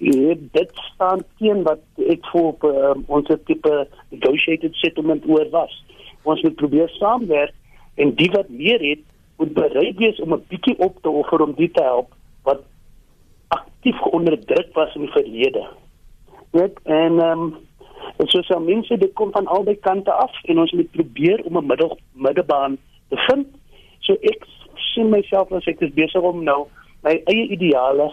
uh, dit staan teen wat ek voel op uh, ons tipe negotiated settlement oor was. Ons moet probeer saamwerk en die wat meer het, moet bereid wees om 'n bietjie op te offer om die te help wat aktief onderdruk was in die verlede. Net en ehm um, en so sal mense dit kom van albei kante af en ons moet probeer om 'n middel middebaan te vind. So ek sien myself as ek is besig om nou my eie ideale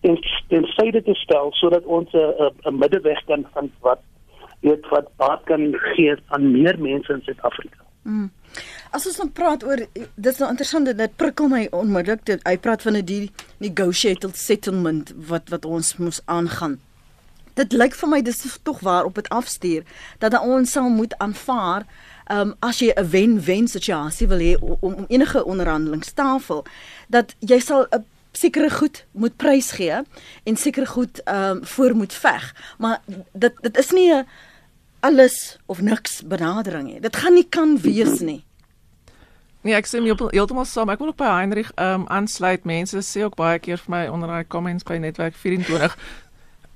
ten ten syde te stel sodat ons 'n middeweg kan vind wat weet wat baat kan gee aan meer mense in Suid-Afrika. Mm. As ons dan praat oor dit is nou interessant dit prikkel my onmiddellik dit hy praat van 'n die negotiated settlement wat wat ons moes aangaan. Dit lyk vir my dis tog waar op dit afstuur dat ons sal moet aanvaar Um, as jy 'n wen-wen situasie wil hê om, om enige onderhandelingstafel dat jy sal 'n sekere goed moet prys gee en sekere goed ehm um, voor moet veg. Maar dit dit is nie 'n alles of niks benadering nie. Dit gaan nie kan wees nie. Nee, ek my heeltemal saam. Ek wil ook by Heinrich ehm um, aansluit. Mense sê ook baie keer vir my onder daai comments by netwerk 24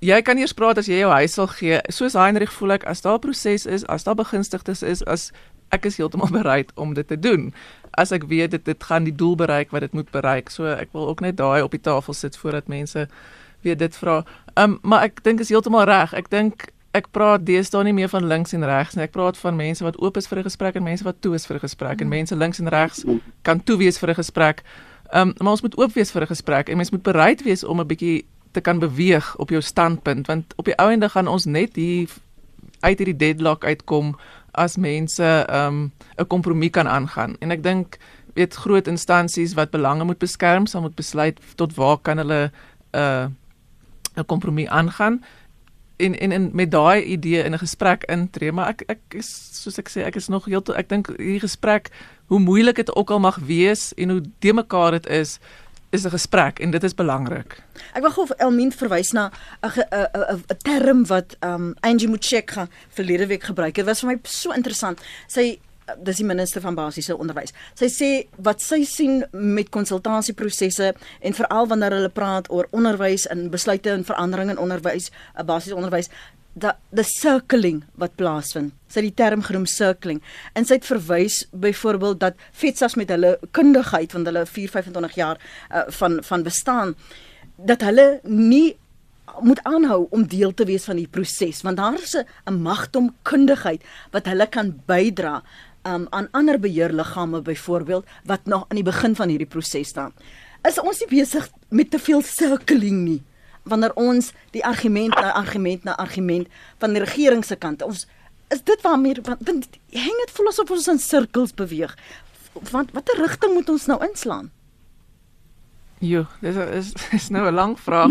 Jy kan eers praat as jy jou huis sal gee. Soos Heinrich voel ek as daar proses is, as daar begunstigdes is, as ek is heeltemal (laughs) bereid om dit te doen as ek weet dit dit gaan die doel bereik wat dit moet bereik. So ek wil ook net daai op die tafel sit voordat mense weet dit vra. Um, maar ek dink is heeltemal reg. Ek dink ek praat deesdae nie meer van links en regs nie. Ek praat van mense wat oop is vir 'n gesprek en mense wat toe is vir 'n gesprek en mense links en regs kan toe wees vir 'n gesprek. Um, maar ons moet oop wees vir 'n gesprek en mense moet bereid wees om 'n bietjie te kan beweeg op jou standpunt want op die ou ende gaan ons net hier uit hierdie deadlock uitkom as mense um 'n kompromie kan aangaan. En ek dink weet groot instansies wat belange moet beskerm, sal moet besluit tot waar kan hulle 'n uh, 'n kompromie aangaan en en en met daai idee in 'n gesprek intree, maar ek ek is soos ek sê, ek is nog heeltemal ek dink hierdie gesprek hoe moeilik dit ook al mag wees en hoe de mekaar dit is, is 'n gesprek en dit is belangrik. Ek gou vir Elmien verwys na 'n term wat um Angie Motshekga verlede week gebruik het. Dit was vir my so interessant. Sy dis die minister van basiese onderwys. Sy sê wat sy sien met konsultasieprosesse en veral wanneer hulle praat oor onderwys en besluite en veranderinge in onderwys, eh, basiese onderwys, the the circling wat plaasvind. Sy het die term genoem circling. En sy het verwys byvoorbeeld dat FETSAS met hulle kundigheid van hulle 425 jaar uh, van van bestaan dat hulle nie moet aanhou om deel te wees van die proses want daar is 'n magtom kundigheid wat hulle kan bydra um, aan ander beheerliggame byvoorbeeld wat nog aan die begin van hierdie proses staan. Is ons nie besig met te veel circling nie? Wanneer ons die argument na argument na argument van die regering se kant ons is dit waarmee want hang dit voel asof ons in sirkels beweeg want watter rigting moet ons nou inslaan Jo, dis is is nou 'n lang vraag.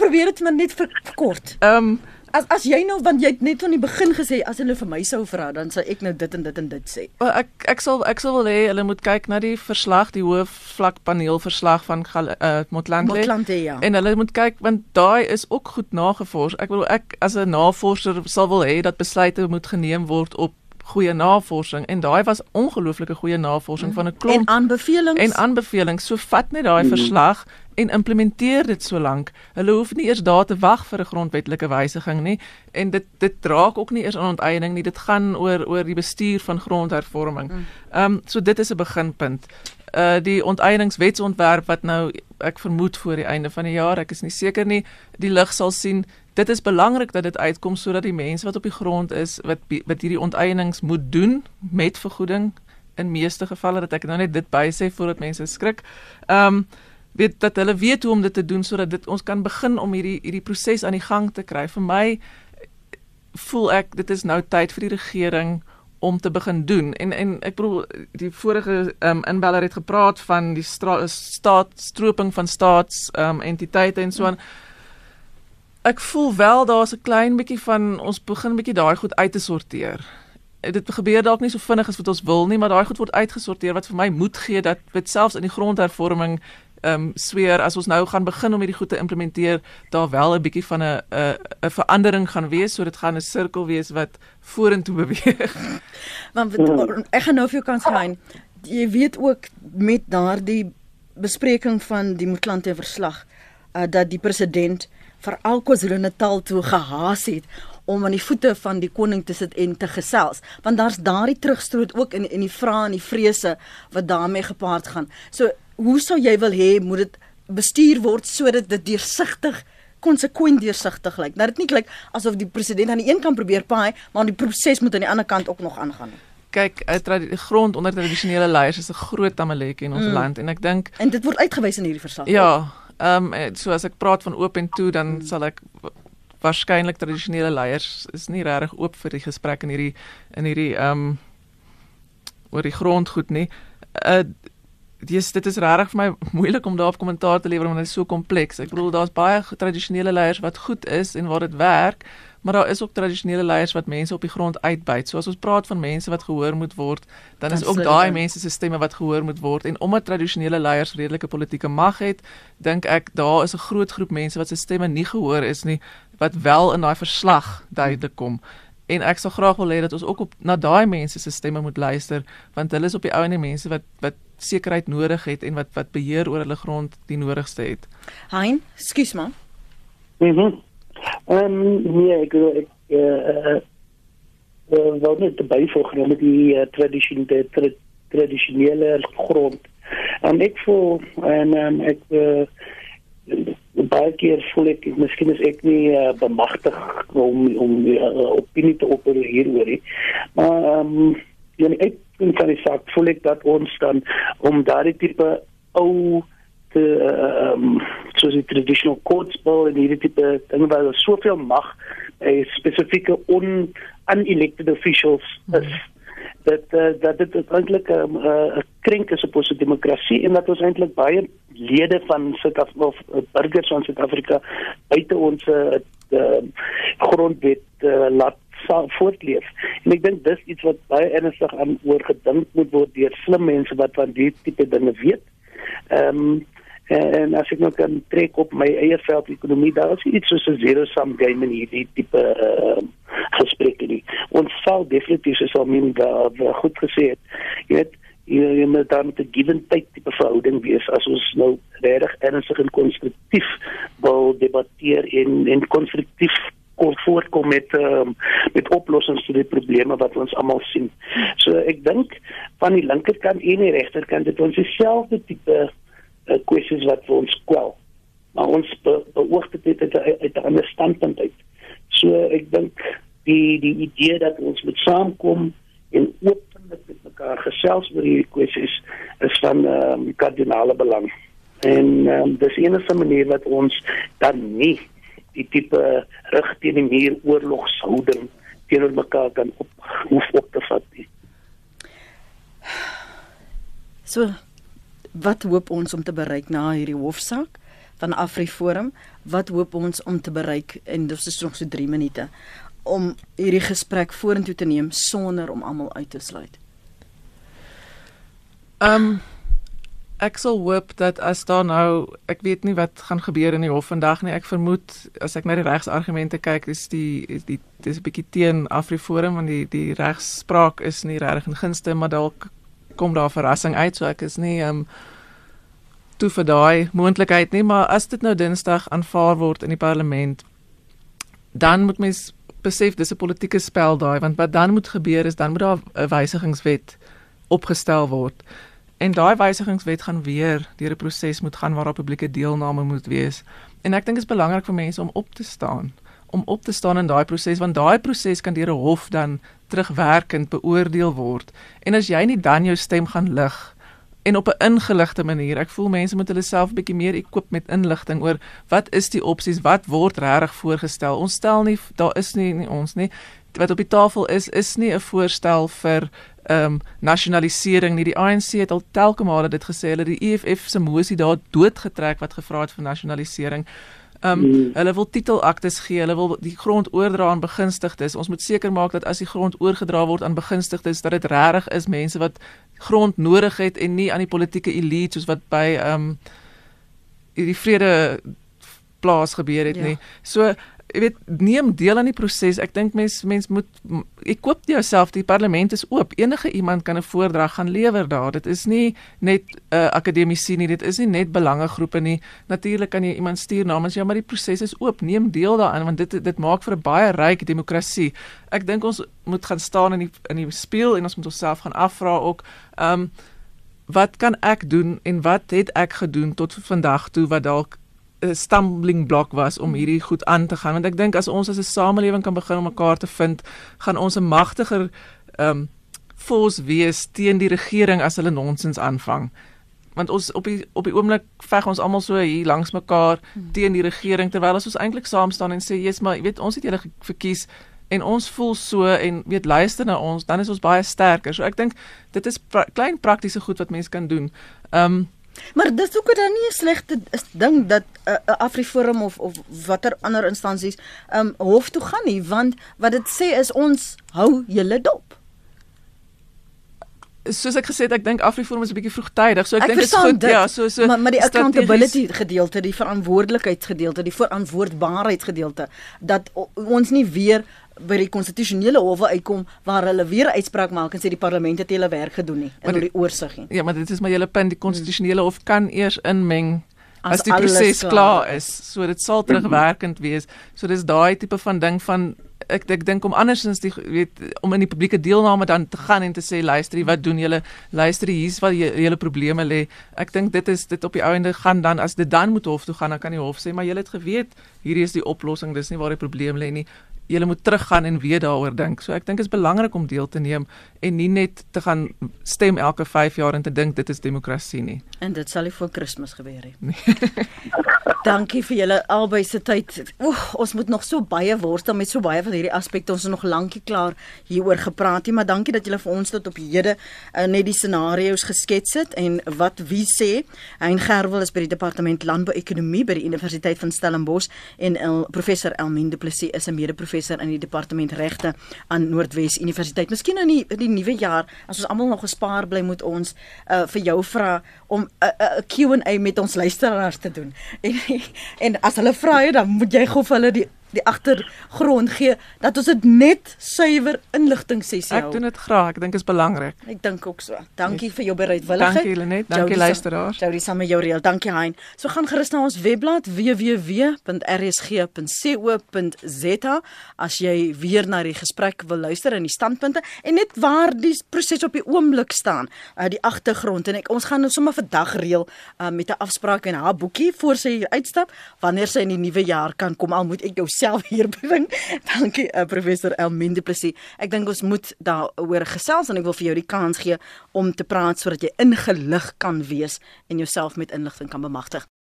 Probeer dit maar net vir kort. Ehm um, as as jy nou want jy het net van die begin gesê as hulle vir my sou vra dan sal ek nou dit en dit en dit sê. Well, ek ek sal ek sal wil hê hulle moet kyk na die verslag, die hoof vlak paneel verslag van uh, Motlanthe. Motlanthe ja. En hulle moet kyk want daai is ook goed nagevors. Ek bedoel ek as 'n navorser sal wil hê dat besluite moet geneem word op goeie navorsing en daai was ongelooflike goeie navorsing van 'n klomp en aanbevelings en aanbevelings so vat net daai mm. verslag en implementeer dit so lank. Hulle hoef nie eers daar te wag vir 'n grondwetlike wysiging nie en dit dit draak ook nie eers aan onteiening nie. Dit gaan oor oor die bestuur van grondhervorming. Mm. Ehm um, so dit is 'n beginpunt. Uh die onteieningswetsontwerp wat nou ek vermoed voor die einde van die jaar, ek is nie seker nie, die lig sal sien. Dit is belangrik dat dit uitkom sodat die mense wat op die grond is wat wat hierdie onteienings moet doen met vergoeding in meeste gevalle dat ek nou net dit bysê voordat mense skrik. Ehm um, weet dat hulle weet hoe om dit te doen sodat dit ons kan begin om hierdie hierdie proses aan die gang te kry. Vir my voel ek dit is nou tyd vir die regering om te begin doen. En en ek bedoel die vorige um, inbeller het gepraat van die staatsstroping van staats um, entiteite en so aan. Ek voel wel daar's 'n klein bietjie van ons begin bietjie daai goed uit te sorteer. Dit gebeur dalk nie so vinnig as wat ons wil nie, maar daai goed word uitgesorteer wat vir my moed gee dat dit selfs in die grondhervorming ehm um, sweer as ons nou gaan begin om hierdie goed te implementeer, daar wel 'n bietjie van 'n 'n 'n verandering gaan wees, so dit gaan 'n sirkel wees wat vorentoe beweeg. (laughs) Want ek gaan nou vir jou kans gaan. Jy weet ook met daardie bespreking van die Motlanthe verslag uh, dat die president vir KwaZulu-Natal toe gehaas het om aan die voete van die koning te sit en te gesels want daar's daardie terugstroot ook in in die vrae en die vrese wat daarmee gepaard gaan. So hoe sou jy wil hê moet dit bestuur word sodat dit deursigtig konsekwent deursigtig lyk. Nou dit nie klink asof die president aan die een kant probeer paai, maar die proses moet aan die ander kant ook nog aangaan. Kyk, die grond onder tradisionele leiers is 'n groot tamaletjie in ons mm. land en ek dink En dit word uitgewys in hierdie verslag. Ja. Ehm um, so as ek praat van oop en toe dan mm. sal ek waarskynlik tradisionele leiers is nie regtig oop vir die gesprek in hierdie in hierdie ehm um, oor die grondgoed nie. Uh dis dit is regtig vir my moeilik om daarop kommentaar te lewer want dit is so kompleks. Ek bedoel daar's baie tradisionele leiers wat goed is en waar dit werk, maar daar is ook tradisionele leiers wat mense op die grond uitbuit. So as ons praat van mense wat gehoor moet word, dan is ook daai mense se stemme wat gehoor moet word en omdat tradisionele leiers redelike politieke mag het, dink ek daar is 'n groot groep mense wat se stemme nie gehoor is nie wat wel in daai verslag duidelik kom. En ek sal graag wil hê dat ons ook op na daai mense se stemme moet luister want hulle is op die ou en die mense wat wat sekerheid nodig het en wat wat beheer oor hulle grond die nodigste het. Hein, skus man. Mhm. Mm ehm nee, ek ek eh uh, wou net byvoeg met die uh, tradisionele tra tradisionele grond. En ek voel en um, ek uh, baie keer voel ek miskien is ek nie uh, bemagtig om om uh, opinie te opereer hieroor nie. Maar ehm um, ja, ek van die saak voel ek dat ons dan om daardie tipe ou te ehm um, soos die traditional courts bill en hierdie tipe dinge waar daar soveel mag by spesifieke on unelected officials is mm -hmm. Dat uh, dat dit eintlik 'n um, uh, krenk is op ons demokrasie en dat ons eintlik baie lede van Suid-Afrika of uh, burgers van Suid-Afrika buite ons uh, uh, grondwet uh, laat voortleef. En ek dink dis iets wat baie ernstig aan oor gedink moet word deur slim mense wat van die tipe dinge weet. Ehm um, en as ek nou kan trek op my eie veld ekonomie, daar is iets soos 'n zero sum game in hierdie tipe uh, gesprekke nie. Ons sal definitief so min daar goed gesê het. Jy weet jy jy moet dan met 'n given tyd tipe verhouding wees as ons nou regtig ernstig en konstruktief wil debatteer en en konstruktief kon voorkom met um, met oplossings vir die probleme wat ons almal sien. So ek dink van die linkerkant en die regterkant het ons dieselfde tipe uh, kwessies wat vir ons kwel. Maar ons be beoog dit uit uit 'n ander standpunt uit. So ek dink die die idee dat ons moet saamkom en openlik met mekaar gesels oor hierdie kwessies is van um, kardinale belang. En um, dis enige manier wat ons dan nie die tipe rig teen die muur oorlogshouding teenoor mekaar kan op hoef op te vat. Nie. So wat hoop ons om te bereik na hierdie hofsaak? van AfriForum. Wat hoop ons om te bereik en dit is nog so 3 minute om hierdie gesprek vorentoe te neem sonder om almal uit te sluit. Ehm um, ek sal hoop dat as daar nou ek weet nie wat gaan gebeur in die hof vandag nie. Ek vermoed as ek na die regsargumente kyk, is die is die dis 'n bietjie teen AfriForum want die die regspraak is nie regtig in gunste, maar dalk kom daar verrassing uit, so ek is nie ehm um, toe vir daai moontlikheid nie, maar as dit nou Dinsdag aanvaar word in die parlement, dan moet mens besef dis 'n politieke spel daai, want wat dan moet gebeur is dan moet daar 'n wysigingswet opgestel word. En daai wysigingswet gaan weer deur 'n proses moet gaan waar daar publieke deelname moet wees. En ek dink dit is belangrik vir mense om op te staan, om op te staan in daai proses want daai proses kan deur 'n hof dan terugwerkend beoordeel word. En as jy nie dan jou stem gaan lig en op 'n ingeligte manier. Ek voel mense moet hulle self 'n bietjie meer ekop met inligting oor wat is die opsies, wat word regtig voorgestel. Ons stel nie daar is nie, nie ons nie wat op die tafel is is nie 'n voorstel vir ehm um, nasionalisering nie. Die ANC het al telke male dit gesê, hulle die EFF se mosie daar doodgetrek wat gevra het vir nasionalisering. Ehm um, mm. hulle wil titelaktes gee, hulle wil die grond oordra aan begunstigdes. Ons moet seker maak dat as die grond oorgedra word aan begunstigdes, dat dit regtig is mense wat grond nodig het en nie aan die politieke elite soos wat by ehm um, die vrede plaas gebeur het ja. nie. So jy weet neem deel aan die proses. Ek dink mens mens moet ek koop jouself die parlement is oop. Enige iemand kan 'n voordrag gaan lewer daar. Dit is nie net 'n uh, akademisie nie. Dit is nie net belangegroepe nie. Natuurlik kan jy iemand stuur namens jou, maar die proses is oop. Neem deel daaraan want dit dit maak vir 'n baie ryk demokrasie. Ek dink ons moet gaan staan in die in die spieël en ons moet onsself gaan afvra ook ehm um, wat kan ek doen en wat het ek gedoen tot vandag toe wat dalk 'n stumbling block was om hierdie goed aan te gaan want ek dink as ons as 'n samelewing kan begin om mekaar te vind, gaan ons 'n magtiger ehm um, force wees teen die regering as hulle nonsens aanvang. Want ons op die op die oomblik veg ons almal so hier langs mekaar hmm. teen die regering terwyl ons eintlik saam staan en sê jy's maar jy weet ons het julle verkies en ons voel so en weet luister na ons dan is ons baie sterker. So ek dink dit is pra klein praktiese goed wat mense kan doen. Ehm um, Maar dis ook dan nie 'n slegte ding dat 'n uh, Afriforum of of watter ander instansies um hof toe gaan nie, want wat dit sê is ons hou julle dop. Soos ek gesê het, ek dink Afriforum is 'n bietjie vroegtydig, so ek, ek dink dit is goed, dit, ja, so so maar, maar die accountability gedeelte, die verantwoordelikheidsgedeelte, die verantwoordbaarheidsgedeelte dat ons nie weer by die konstitusionele hof uitkom waar hulle weer uitspraak maak en sê die parlement het hulle werk gedoen nie in die oorsig nie. Ja, maar dit is maar julle punt die konstitusionele hof kan eers inmeng as, as die proses klaar, klaar is. So dit sal terugwerkend wees. So dis daai tipe van ding van ek ek dink om andersins die weet om in die publieke deelname dan te gaan en te sê luister wat doen julle luister hier's wat julle probleme lê ek dink dit is dit op die ouende gaan dan as dit dan moet hof toe gaan dan kan die hof sê maar julle het geweet hierdie is die oplossing dis nie waar die probleem lê nie jy moet teruggaan en weer daaroor dink. So ek dink dit is belangrik om deel te neem en nie net te gaan stem elke 5 jaar en te dink dit is demokrasie nie. En dit sal nie voor Kersfees gebeur nie. Nee. (laughs) Dankie vir julle albei se tyd. Oeg, ons moet nog so baie worstel met so baie van hierdie aspekte. Ons is nog lankie klaar hieroor gepraat nie, maar dankie dat julle vir ons tot op hede uh, net die scenario's geskets het en wat wie sê. Hein Gerwel is by die departement landbouekonomie by die Universiteit van Stellenbosch en El, professor Elmien Du Plessis is 'n mede-professor in die departement regte aan Noordwes Universiteit. Miskien in die, die nuwe jaar as ons almal nog gespaar bly moet ons uh, vir jou vra om 'n uh, uh, Q&A met ons luisteraars te doen. (laughs) En en as hulle vra jy dan moet jy gou vir hulle die die agtergrond gee dat ons dit net suiwer inligting sessie hou. Ek doen dit graag. Ek dink dit is belangrik. Ek dink ook so. Dankie vir jou bereidwilligheid. Dankie Lenet. Dankie luisteraars. Jou dis saam met jou reël. Dankie Hein. So gaan gerus na ons webblad www.rsg.co.za as jy weer na die gesprek wil luister en die standpunte en net waar die proses op die oomblik staan, uh, die agtergrond en ek ons gaan nou sommer vandag reël uh, met 'n afspraak en haar boekie voor sy uitstap wanneer sy in die nuwe jaar kan kom. Al moet ek jou self hier (laughs) bring. Dankie uh, professor Elminde Plessis. Ek dink ons moet daaroor gesels en ek wil vir jou die kans gee om te praat sodat jy ingelig kan wees en jouself met inligting kan bemagtig.